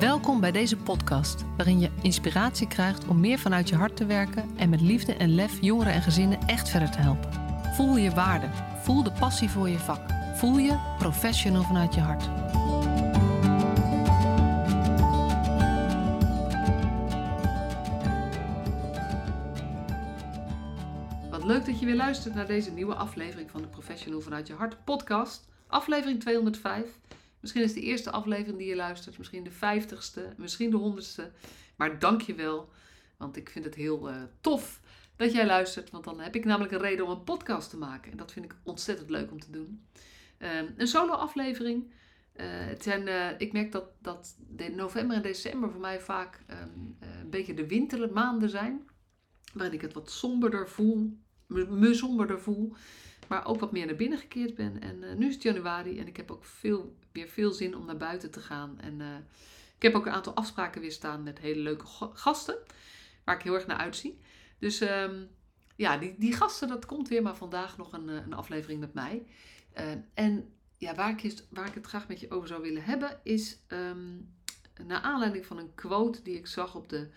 Welkom bij deze podcast, waarin je inspiratie krijgt om meer vanuit je hart te werken en met liefde en lef jongeren en gezinnen echt verder te helpen. Voel je waarde, voel de passie voor je vak, voel je professional vanuit je hart. Wat leuk dat je weer luistert naar deze nieuwe aflevering van de Professional vanuit je hart podcast, aflevering 205. Misschien is het de eerste aflevering die je luistert, misschien de vijftigste, misschien de honderdste. Maar dank je wel, want ik vind het heel uh, tof dat jij luistert. Want dan heb ik namelijk een reden om een podcast te maken. En dat vind ik ontzettend leuk om te doen. Um, een solo aflevering. Uh, het zijn, uh, ik merk dat, dat de november en december voor mij vaak um, een beetje de wintermaanden zijn. Waarin ik het wat somberder voel, me, somberder voel maar ook wat meer naar binnen gekeerd ben. En uh, nu is het januari en ik heb ook veel, weer veel zin om naar buiten te gaan. En uh, ik heb ook een aantal afspraken weer staan met hele leuke gasten, waar ik heel erg naar uitzie. Dus um, ja, die, die gasten, dat komt weer, maar vandaag nog een, een aflevering met mij. En ja, waar ik, waar ik het graag met je over zou willen hebben, is um, naar aanleiding van een quote die ik zag op de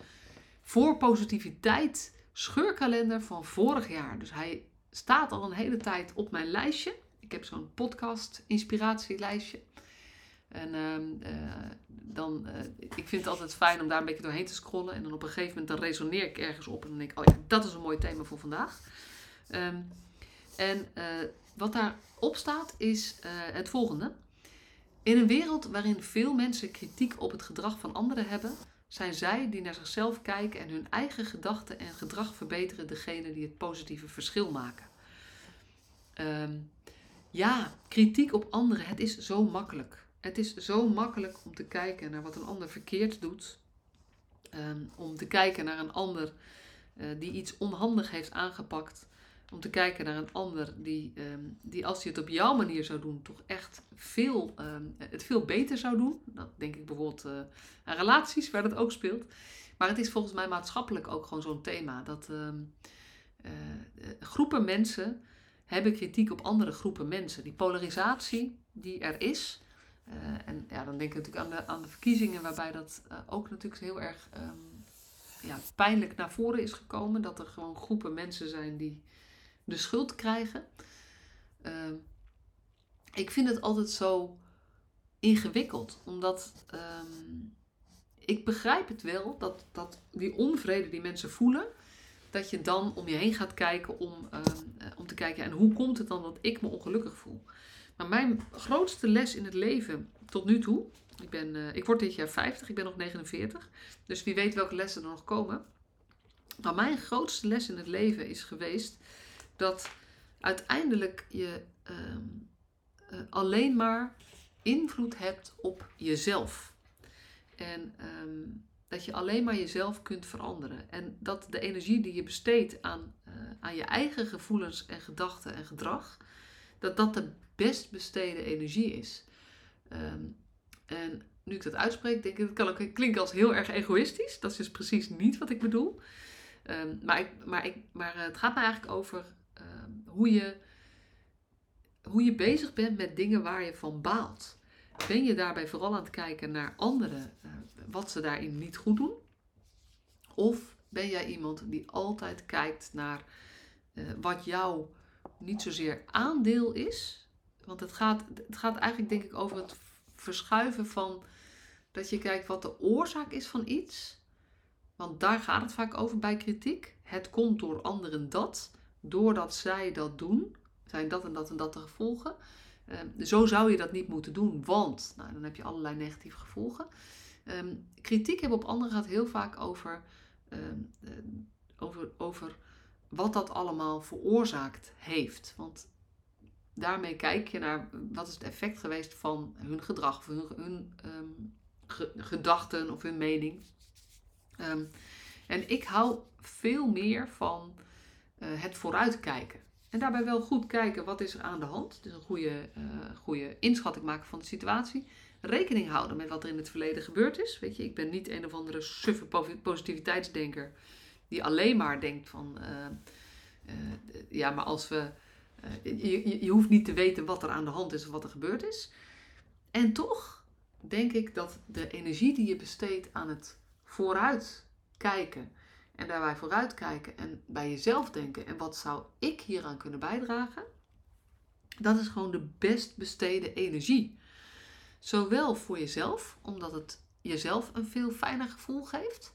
voor positiviteit scheurkalender van vorig jaar. Dus hij staat al een hele tijd op mijn lijstje. Ik heb zo'n podcast inspiratielijstje. En uh, uh, dan, uh, ik vind het altijd fijn om daar een beetje doorheen te scrollen. En dan op een gegeven moment dan resoneer ik ergens op. En dan denk ik, oh ja, dat is een mooi thema voor vandaag. Um, en eh, wat daarop staat is het volgende. In een wereld waarin veel mensen kritiek op het gedrag van anderen hebben, zijn zij die naar zichzelf kijken en hun eigen gedachten en gedrag verbeteren degene die het positieve verschil maken. Um, ja, kritiek op anderen, het is zo makkelijk. Het is zo makkelijk om te kijken naar wat een ander verkeerd doet. Um, om te kijken naar een ander uh, die iets onhandig heeft aangepakt. Om te kijken naar een ander die, um, die als hij het op jouw manier zou doen, toch echt veel, um, het veel beter zou doen. Dat denk ik bijvoorbeeld uh, aan relaties, waar dat ook speelt. Maar het is volgens mij maatschappelijk ook gewoon zo'n thema. Dat um, uh, groepen mensen hebben kritiek op andere groepen mensen. Die polarisatie die er is. En ja, dan denk ik natuurlijk aan de, aan de verkiezingen, waarbij dat ook natuurlijk heel erg ja, pijnlijk naar voren is gekomen. Dat er gewoon groepen mensen zijn die de schuld krijgen. Uh, ik vind het altijd zo ingewikkeld, omdat um, ik begrijp het wel dat, dat die onvrede die mensen voelen, dat je dan om je heen gaat kijken om, uh, om te kijken en hoe komt het dan dat ik me ongelukkig voel. Maar mijn grootste les in het leven tot nu toe, ik, ben, uh, ik word dit jaar 50, ik ben nog 49, dus wie weet welke lessen er nog komen. Maar mijn grootste les in het leven is geweest dat uiteindelijk je um, uh, alleen maar invloed hebt op jezelf. En um, dat je alleen maar jezelf kunt veranderen. En dat de energie die je besteedt aan, uh, aan je eigen gevoelens en gedachten en gedrag, dat dat de best besteden energie is. Um, en nu ik dat uitspreek, denk ik, dat kan ook klinken als heel erg egoïstisch. Dat is dus precies niet wat ik bedoel. Maar, ik, maar, ik, maar het gaat me eigenlijk over hoe, je, hoe je bezig bent met dingen waar je van baalt. Ben je daarbij vooral aan het kijken naar anderen, uh, wat ze daarin niet goed doen? Of ben jij iemand die altijd kijkt naar uh, wat jouw niet zozeer aandeel is? Want het gaat, het gaat eigenlijk denk ik over het verschuiven van dat je kijkt wat de oorzaak is van iets. Want daar gaat het vaak over bij kritiek. Het komt door anderen dat doordat zij dat doen, zijn dat en dat en dat de gevolgen. Um, zo zou je dat niet moeten doen, want nou, dan heb je allerlei negatieve gevolgen. Um, kritiek hebben op anderen gaat heel vaak over, um, uh, over, over wat dat allemaal veroorzaakt heeft. Want daarmee kijk je naar wat is het effect geweest van hun gedrag of hun, hun ge, gedachten of hun mening. en ik hou veel meer van het vooruitkijken. En daarbij wel goed kijken wat is er aan de hand. Dus een goede, uh, goede inschatting maken van de situatie. Rekening houden met wat er in het verleden gebeurd is. Weet je, ik ben niet een of andere suffe positiviteitsdenker die alleen maar denkt van, uh, ja, maar als we, je, je, hoeft niet te weten wat er aan de hand is of wat er gebeurd is. En toch denk ik dat de energie die je besteedt aan het vooruit kijken en daarbij vooruit kijken en bij jezelf denken en wat zou ik hieraan kunnen bijdragen, dat is gewoon de best besteden energie. Zowel voor jezelf, omdat het jezelf een veel fijner gevoel geeft.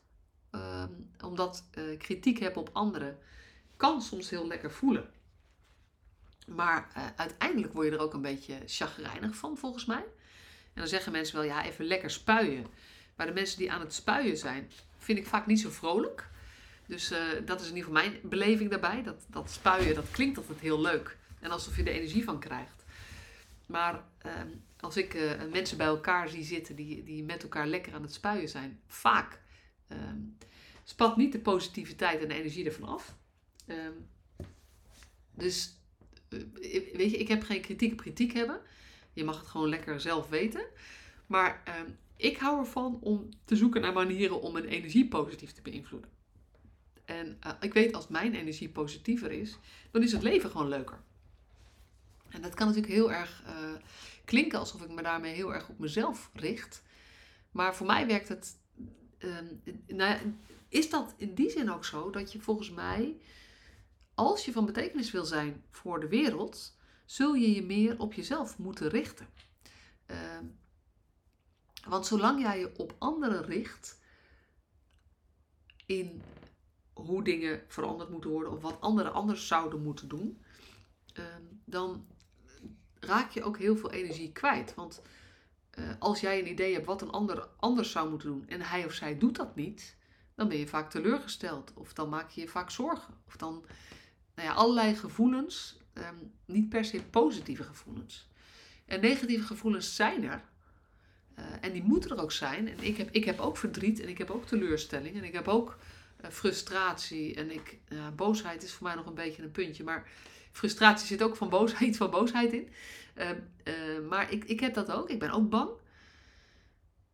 Ehm, omdat uh, kritiek hebben op anderen kan soms heel lekker voelen. Maar uh, uiteindelijk word je er ook een beetje chagrijnig van, volgens mij. En dan zeggen mensen wel, ja, even lekker spuien. Maar de mensen die aan het spuien zijn, vind ik vaak niet zo vrolijk. Dus uh, dat is in ieder geval mijn beleving daarbij. Dat, dat spuien, dat klinkt altijd heel leuk. En alsof je er energie van krijgt. Maar ehm, als ik uh, mensen bij elkaar zie zitten die, die met elkaar lekker aan het spuien zijn, vaak um, spat niet de positiviteit en de energie ervan af. Um, dus uh, weet je, ik heb geen kritiek op kritiek hebben. Je mag het gewoon lekker zelf weten. Maar ik hou ervan om te zoeken naar manieren om mijn energie positief te beïnvloeden. En uh, ik weet als mijn energie positiever is, dan is het leven gewoon leuker. En dat kan natuurlijk heel erg uh, klinken alsof ik me daarmee heel erg op mezelf richt. Maar voor mij werkt het. Uh, nou, is dat in die zin ook zo dat je volgens mij, als je van betekenis wil zijn voor de wereld, zul je je meer op jezelf moeten richten. Ehm, want zolang jij je op anderen richt in hoe dingen veranderd moeten worden of wat anderen anders zouden moeten doen, ehm, dan raak je ook heel veel energie kwijt. Want uh, als jij een idee hebt wat een ander anders zou moeten doen en hij of zij doet dat niet, dan ben je vaak teleurgesteld of dan maak je je vaak zorgen. Of dan nou ja, allerlei gevoelens, um, niet per se positieve gevoelens. En negatieve gevoelens zijn er. Uh, en die moeten er ook zijn. En ik heb, ik heb ook verdriet en ik heb ook teleurstelling en ik heb ook frustratie. En ik, boosheid is voor mij nog een beetje een puntje. Maar frustratie zit ook van boosheid, van boosheid in. Uh, uh, maar ik, ik heb dat ook. Ik ben ook bang.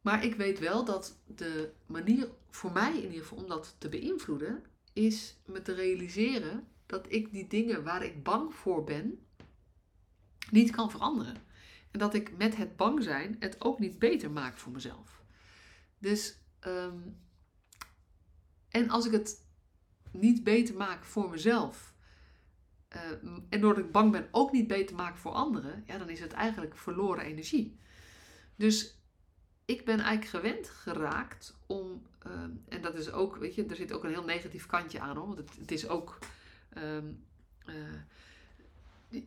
Maar ik weet wel dat de manier voor mij in ieder geval om dat te beïnvloeden, is me te realiseren dat ik die dingen waar ik bang voor ben, niet kan veranderen. En dat ik met het bang zijn het ook niet beter maak voor mezelf. Dus, um, en als ik het niet beter maak voor mezelf, uh, en doordat ik bang ben ook niet beter maken voor anderen, ja, dan is het eigenlijk verloren energie. Dus ik ben eigenlijk gewend geraakt om, uh, en dat is ook, weet je, er zit ook een heel negatief kantje aan hoor, want het, het is ook, um, uh,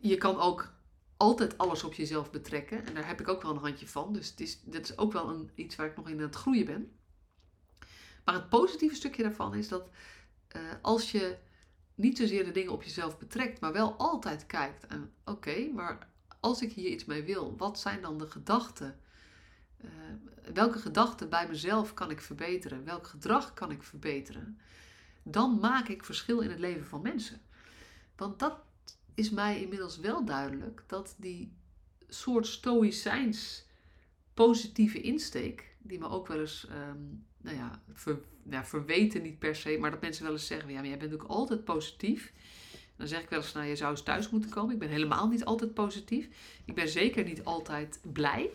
je kan ook altijd alles op jezelf betrekken en daar heb ik ook wel een handje van, dus het is, dat is ook wel een, iets waar ik nog in aan het groeien ben. Maar het positieve stukje daarvan is dat als je niet zozeer de dingen op jezelf betrekt, maar wel altijd kijkt. En oké, maar als ik hier iets mee wil, wat zijn dan de gedachten? Uh, welke gedachten bij mezelf kan ik verbeteren? Welk gedrag kan ik verbeteren? Dan maak ik verschil in het leven van mensen. Want dat is mij inmiddels wel duidelijk dat die soort stoïcijns positieve insteek, die me ook wel eens um, nou ja, ja, verweten niet per se, maar dat mensen wel eens zeggen: ja, maar jij bent ook altijd positief. Dan zeg ik wel eens: nou, je zou eens thuis moeten komen. Ik ben helemaal niet altijd positief. Ik ben zeker niet altijd blij.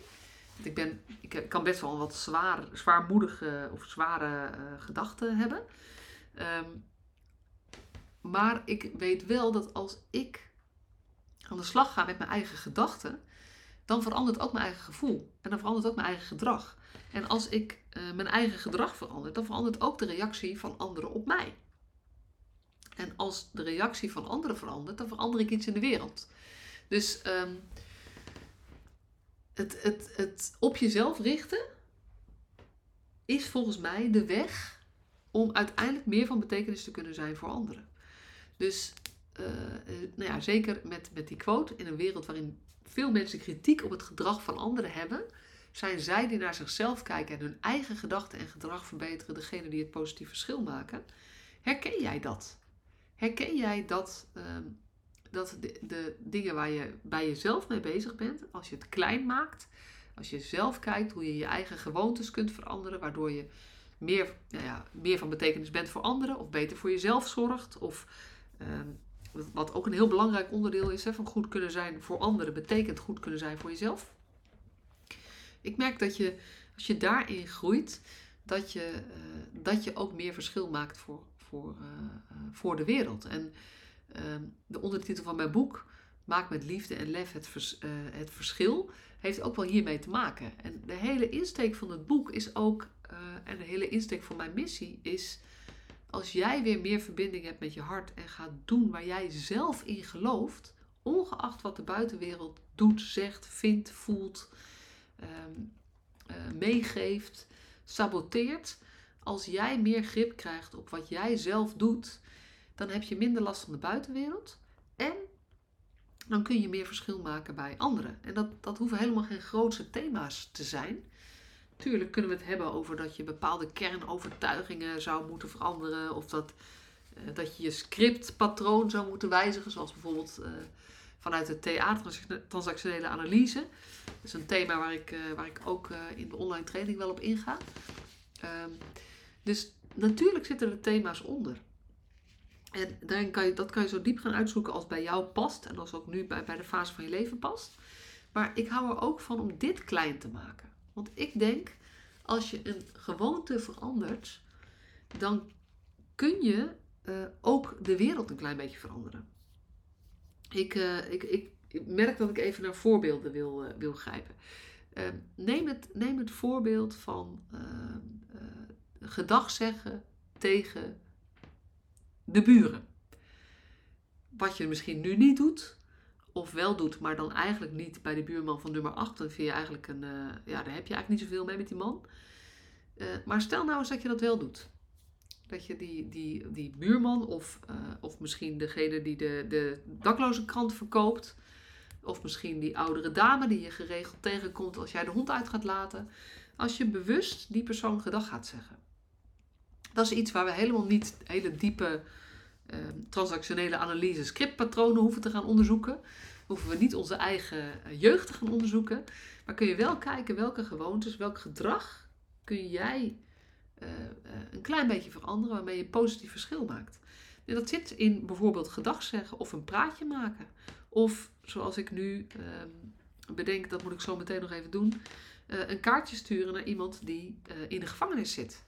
Want ik, ben, ik kan best wel wat zwaar, zwaarmoedige of zware uh, gedachten hebben. Um, maar ik weet wel dat als ik aan de slag ga met mijn eigen gedachten, dan verandert ook mijn eigen gevoel. En dan verandert ook mijn eigen gedrag. En als ik uh, mijn eigen gedrag verander, dan verandert ook de reactie van anderen op mij. En als de reactie van anderen verandert, dan verander ik iets in de wereld. Dus um, het, het, het op jezelf richten is volgens mij de weg om uiteindelijk meer van betekenis te kunnen zijn voor anderen. Dus uh, nou ja, zeker met, met die quote, in een wereld waarin veel mensen kritiek op het gedrag van anderen hebben, zijn zij die naar zichzelf kijken en hun eigen gedachten en gedrag verbeteren, degene die het positief verschil maken. Herken jij dat? Herken jij dat, uh, dat de, dingen waar je bij jezelf mee bezig bent, als je het klein maakt, als je zelf kijkt hoe je je eigen gewoontes kunt veranderen, waardoor je meer, nou ja, meer van betekenis bent voor anderen of beter voor jezelf zorgt of uh, wat ook een heel belangrijk onderdeel is hè, van goed kunnen zijn voor anderen, betekent goed kunnen zijn voor jezelf. Ik merk dat je, als je daarin groeit, dat je, uh, dat je ook meer verschil maakt voor, voor, uh, voor de wereld. En ehm, de ondertitel van mijn boek, Maak met liefde en lef het, vers, het verschil, heeft ook wel hiermee te maken. En de hele insteek van het boek is ook, en de hele insteek van mijn missie is als jij weer meer verbinding hebt met je hart en gaat doen waar jij zelf in gelooft, ongeacht wat de buitenwereld doet, zegt, vindt, voelt, ehm, eh, meegeeft, saboteert. Als jij meer grip krijgt op wat jij zelf doet, dan heb je minder last van de buitenwereld. En dan kun je meer verschil maken bij anderen. En dat, dat hoeven helemaal geen grootse thema's te zijn. Tuurlijk kunnen we het hebben over dat je bepaalde kernovertuigingen zou moeten veranderen. Of dat, uh, dat je je scriptpatroon zou moeten wijzigen. Zoals bijvoorbeeld uh, vanuit de TA-transactionele analyse. Dat is een thema waar ik, uh, waar ik ook in de online training wel op inga. Um, dus natuurlijk zitten er thema's onder. En daarin kan je, dat kan je zo diep gaan uitzoeken als bij jou past. En als ook nu bij, bij de fase van je leven past. Maar ik hou er ook van om dit klein te maken. Want ik denk, als je een gewoonte verandert, dan kun je uh, ook de wereld een klein beetje veranderen. Ik, uh, ik, ik, ik, merk dat ik even naar voorbeelden wil, uh, wil grijpen. neem, het, het voorbeeld van gedag zeggen tegen de buren. Wat je misschien nu niet doet, of wel doet, maar dan eigenlijk niet bij de buurman van nummer 8, dan vind je eigenlijk een, ja, daar heb je eigenlijk niet zoveel mee met die man. Maar stel nou eens dat je dat wel doet. Dat je die, die, die buurman of, uh, of misschien degene die de, de dakloze krant verkoopt, of misschien die oudere dame die je geregeld tegenkomt als jij de hond uit gaat laten, als je bewust die persoon gedag gaat zeggen. Dat is iets waar we helemaal niet hele diepe Ehm, transactionele analyse scriptpatronen hoeven te gaan onderzoeken. Hoeven we niet onze eigen eh, jeugd te gaan onderzoeken. Maar kun je wel kijken welke gewoontes, welk gedrag kun jij uh, uh, een klein beetje veranderen waarmee je positief verschil maakt. En dat zit in bijvoorbeeld gedag zeggen of een praatje maken. Of zoals ik nu uh, bedenk, dat moet ik zo meteen nog even doen, een kaartje sturen naar iemand die in de gevangenis zit.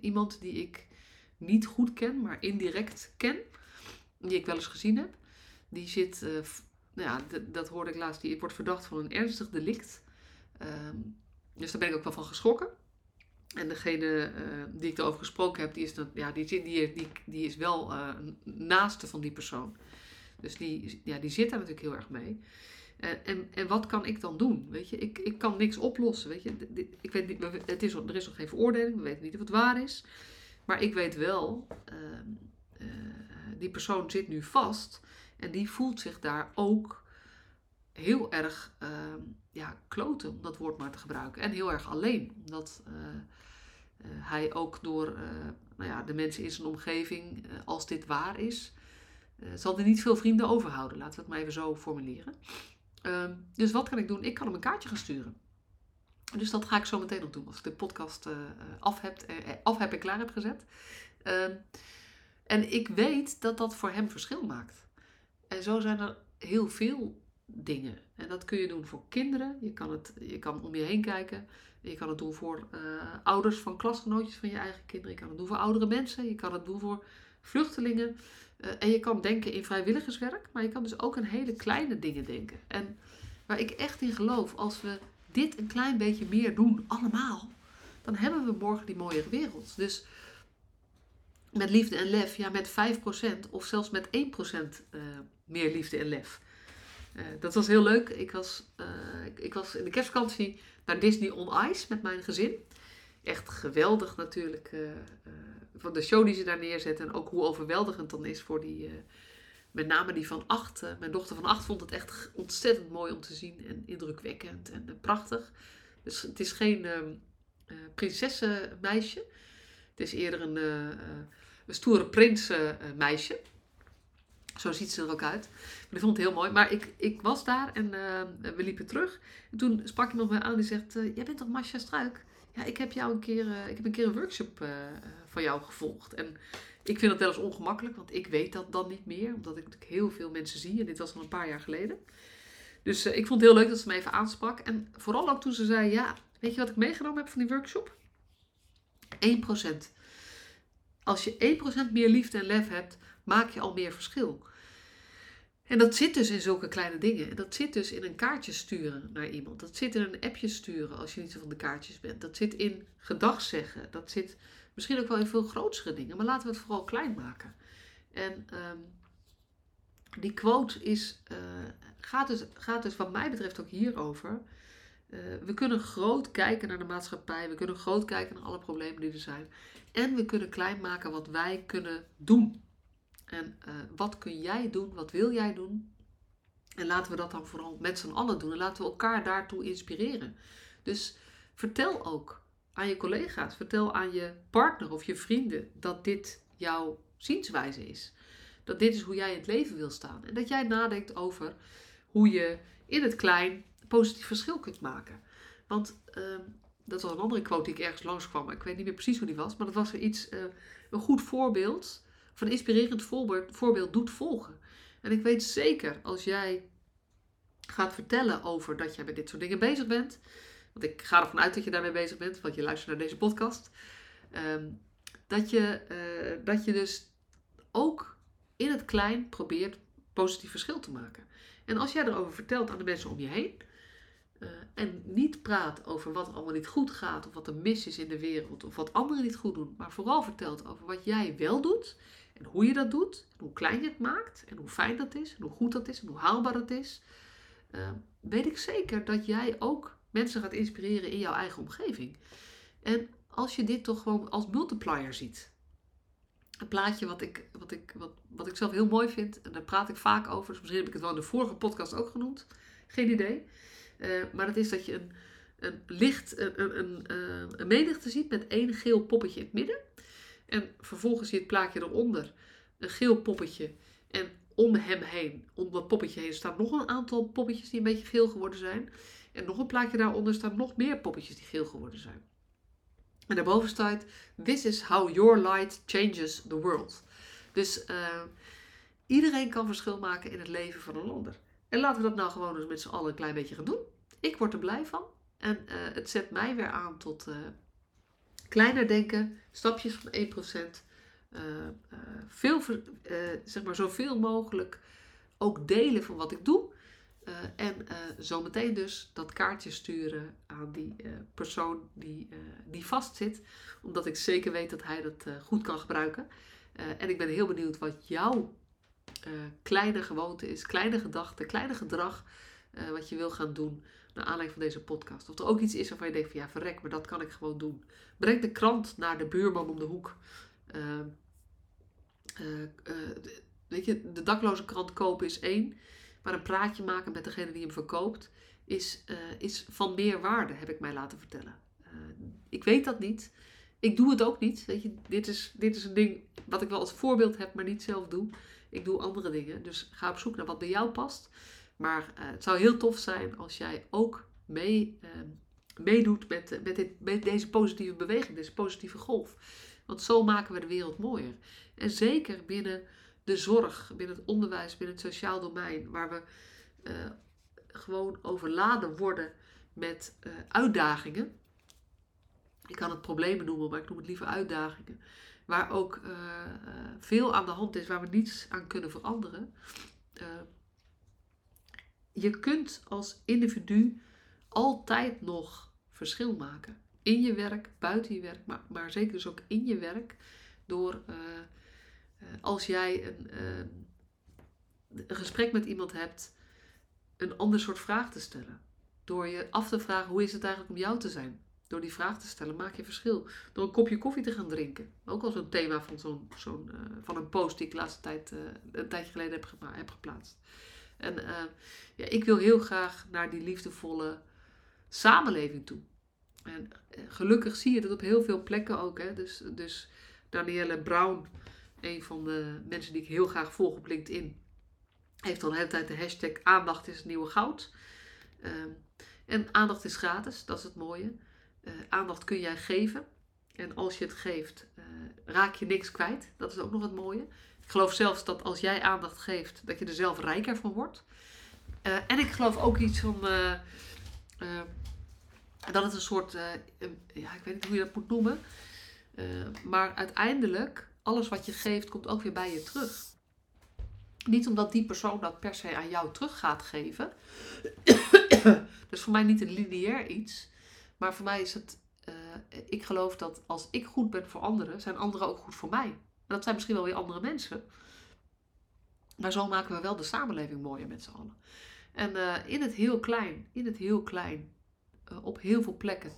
iemand die ik niet goed ken, maar indirect ken, die ik wel eens gezien heb. Die zit, nou ja, dat hoorde ik laatst, die wordt verdacht van een ernstig delict. Um, dus daar ben ik ook wel van geschrokken. En degene uh, die ik erover gesproken heb, die is, dan, ja, die, die, die, die is wel uh, naaste van die persoon. Dus die, ja, die zit daar natuurlijk heel erg mee. En, en, wat kan ik dan doen? Weet je, ik, ik kan niks oplossen. Weet je, ik weet niet, het is, er is nog geen veroordeling, we weten niet of het waar is. Maar ik weet wel, uh, uh, die persoon zit nu vast en die voelt zich daar ook heel erg uh, ja, kloten, om dat woord maar te gebruiken. En heel erg alleen, omdat eh, hij ook door nou ja, de mensen in zijn omgeving, als dit waar is, zal er niet veel vrienden overhouden. Laten we het maar even zo formuleren. Ehm, dus wat kan ik doen? Ik kan hem een kaartje gaan sturen. Dus dat ga ik zo meteen nog doen als ik de podcast af, heb, af heb en klaar heb gezet. Uh, en ik weet dat dat voor hem verschil maakt. En zo zijn er heel veel dingen. En dat kun je doen voor kinderen. Je kan, het, je kan om je heen kijken. Je kan het doen voor ouders van klasgenootjes van je eigen kinderen. Je kan het doen voor oudere mensen. Je kan het doen voor vluchtelingen. en je kan denken in vrijwilligerswerk. Maar je kan dus ook in hele kleine dingen denken. En waar ik echt in geloof, als we dit een klein beetje meer doen, allemaal, dan hebben we morgen die mooiere wereld. Dus met liefde en lef, ja, met 5% of zelfs met 1% uh, eh, meer liefde en lef. Uh, dat was heel leuk. Ik was, uh, ik was in de kerstvakantie naar Disney on Ice met mijn gezin. Echt geweldig natuurlijk. van de show die ze daar neerzetten. En ook hoe overweldigend dan is voor die met name die van acht. Eh, mijn dochter van acht vond het echt ontzettend mooi om te zien. En indrukwekkend en eh, prachtig. Dus het is geen uh, prinsessenmeisje. Het is eerder een, een stoere prinsenmeisje. Zo ziet ze er ook uit. Ik vond het heel mooi. Maar ik, ik was daar en we liepen terug. En toen sprak iemand mij aan die zegt... Jij bent toch Masha Struik? Ja, ik heb, jou een keer, ik heb een keer een workshop van jou gevolgd. En ik vind het wel eens ongemakkelijk, want ik weet dat dan niet meer, omdat ik natuurlijk heel veel mensen zie en dit was al een paar jaar geleden. Dus ik vond het heel leuk dat ze me even aansprak. En vooral ook toen ze zei: Ja, Weet je wat ik meegenomen heb van die workshop? 1%. Als je 1% meer liefde en lef hebt, maak je al meer verschil. En dat zit dus in zulke kleine dingen. En dat zit dus in een kaartje sturen naar iemand. Dat zit in een appje sturen als je niet zo van de kaartjes bent. Dat zit in gedag zeggen. Dat zit misschien ook wel in veel grotere dingen. Maar laten we het vooral klein maken. En ehm, die quote is, uh, gaat, dus, gaat dus wat mij betreft ook hierover. Uh, we kunnen groot kijken naar de maatschappij. We kunnen groot kijken naar alle problemen die er zijn. En we kunnen klein maken wat wij kunnen doen. En uh, wat kun jij doen? Wat wil jij doen? En laten we dat dan vooral met z'n allen doen. En laten we elkaar daartoe inspireren. Dus vertel ook aan je collega's, vertel aan je partner of je vrienden dat dit jouw zienswijze is. Dat dit is hoe jij in het leven wil staan. En dat jij nadenkt over hoe je in het klein positief verschil kunt maken. Want uh, dat was een andere quote die ik ergens langskwam. Ik weet niet meer precies hoe die was. Maar dat was er iets, uh, een goed voorbeeld een inspirerend voorbeeld, doet volgen. En ik weet zeker als jij gaat vertellen over dat jij met dit soort dingen bezig bent. Want ik ga ervan uit dat je daarmee bezig bent, want je luistert naar deze podcast. Um, dat, je, uh, dat je dus ook in het klein probeert positief verschil te maken. En als jij erover vertelt aan de mensen om je heen. Uh, en niet praat over wat allemaal niet goed gaat, of wat er mis is in de wereld, of wat anderen niet goed doen, maar vooral vertelt over wat jij wel doet en hoe je dat doet, hoe klein je het maakt, en hoe fijn dat is, en hoe goed dat is, en hoe haalbaar dat is, uh, weet ik zeker dat jij ook mensen gaat inspireren in jouw eigen omgeving. En als je dit toch gewoon als multiplier ziet. Een plaatje wat ik, wat, ik, wat, wat ik zelf heel mooi vind, en daar praat ik vaak over, dus misschien heb ik het wel in de vorige podcast ook genoemd, geen idee. Uh, maar dat is dat je een, een licht, een, een, een, eh, een menigte ziet met één geel poppetje in het midden. En vervolgens zie je het plaatje eronder, een geel poppetje. En om hem heen, om dat poppetje heen, staan nog een aantal poppetjes die een beetje geel geworden zijn. En nog een plaatje daaronder staan nog meer poppetjes die geel geworden zijn. En daarboven staat: This is how your light changes the world. Dus uh, iedereen kan verschil maken in het leven van een ander. En laten we dat nou gewoon eens met z'n allen een klein beetje gaan doen. Ik word er blij van. En uh, het zet mij weer aan tot uh, kleiner denken, stapjes van 1%. Uh, veel, zeg maar zoveel mogelijk ook delen van wat ik doe. En zometeen dus dat kaartje sturen aan die persoon die, die vastzit. Omdat ik zeker weet dat hij dat goed kan gebruiken. en ik ben heel benieuwd wat jouw kleine gewoonte is, kleine gedachte, kleine gedrag. Wat je wil gaan doen naar aanleiding van deze podcast. Of er ook iets is waarvan je denkt van ja verrek, maar dat kan ik gewoon doen. Breng de krant naar de buurman om de hoek. weet je, de dakloze krant kopen is één. Maar een praatje maken met degene die hem verkoopt is, is van meer waarde, heb ik mij laten vertellen. Ik weet dat niet. Ik doe het ook niet. Weet je, dit, is, dit is een ding wat ik wel als voorbeeld heb, maar niet zelf doe. Ik doe andere dingen. Dus ga op zoek naar wat bij jou past. Maar uh, het zou heel tof zijn als jij ook mee, meedoet met, met, dit, met deze positieve beweging, deze positieve golf. Want zo maken we de wereld mooier. En zeker binnen de zorg, binnen het onderwijs, binnen het sociaal domein, waar we uh, gewoon overladen worden met uitdagingen. Ik kan het problemen noemen, maar ik noem het liever uitdagingen. Waar ook veel aan de hand is, waar we niets aan kunnen veranderen. Je kunt als individu altijd nog verschil maken. In je werk, buiten je werk, maar, zeker dus ook in je werk. Door eh, als jij een, eh, een gesprek met iemand hebt, een ander soort vraag te stellen. Door je af te vragen hoe is het eigenlijk om jou te zijn. Door die vraag te stellen maak je verschil. Door een kopje koffie te gaan drinken. Ook al zo'n thema van, zo'n, van een post die ik laatste tijd, een tijdje geleden heb, heb geplaatst. En uh, ja, ik wil heel graag naar die liefdevolle samenleving toe. En gelukkig zie je dat op heel veel plekken ook. Hè? Dus, dus Danielle Brown een van de mensen die ik heel graag volg op LinkedIn, heeft al de hele tijd de hashtag aandacht is nieuwe goud. Uh, en aandacht is gratis, dat is het mooie. Uh, aandacht kun jij geven. En als je het geeft, raak je niks kwijt. Dat is ook nog het mooie. Ik geloof zelfs dat als jij aandacht geeft, dat je er zelf rijker van wordt. Eh, en ik geloof ook iets van dat het een soort, ja, ik weet niet hoe je dat moet noemen. Maar uiteindelijk, alles wat je geeft, komt ook weer bij je terug. Niet omdat die persoon dat per se aan jou terug gaat geven. dus voor mij niet een lineair iets. Maar voor mij is het, ik geloof dat als ik goed ben voor anderen, zijn anderen ook goed voor mij. Dat zijn misschien wel weer andere mensen. Maar zo maken we wel de samenleving mooier met z'n allen. En uh, in het heel klein, in het heel klein, uh, op heel veel plekken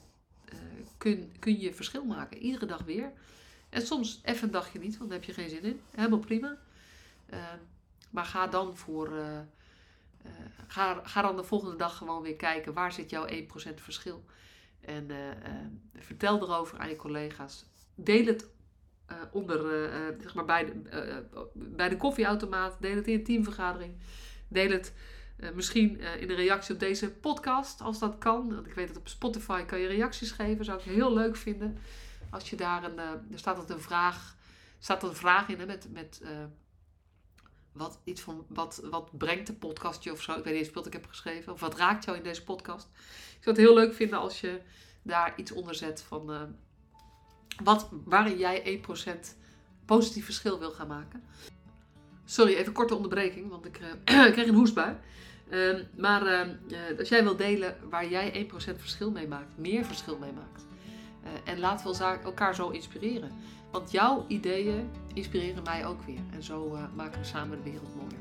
kun, kun je verschil maken. Iedere dag weer. En soms even een dagje niet, want daar heb je geen zin in. Helemaal prima. Maar ga dan voor. Ga, ga dan de volgende dag gewoon weer kijken waar zit jouw 1% verschil. En vertel erover aan je collega's. Deel het onder, zeg maar bij, de, bij de koffieautomaat. Deel het in een teamvergadering. Deel het misschien in een reactie op deze podcast, als dat kan. Want ik weet dat op Spotify kan je reacties geven. Zou ik heel leuk vinden. Als je daar een. er staat er een vraag. staat een vraag in hè, met. met wat, iets van, wat, wat brengt de podcast je of zo? Ik weet niet eens wat ik heb geschreven. Of wat raakt jou in deze podcast? Ik zou het heel leuk vinden als je daar iets onder zet van uh, wat, waarin jij 1% positief verschil wil gaan maken. Sorry, even korte onderbreking, want ik, uh, kreeg een hoestbui. Uh, maar uh, als jij wil delen waar jij 1% verschil mee maakt, meer verschil mee maakt. en laten we elkaar zo inspireren. Want jouw ideeën inspireren mij ook weer. En zo maken we samen de wereld mooier.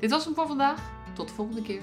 Dit was hem voor vandaag. Tot de volgende keer.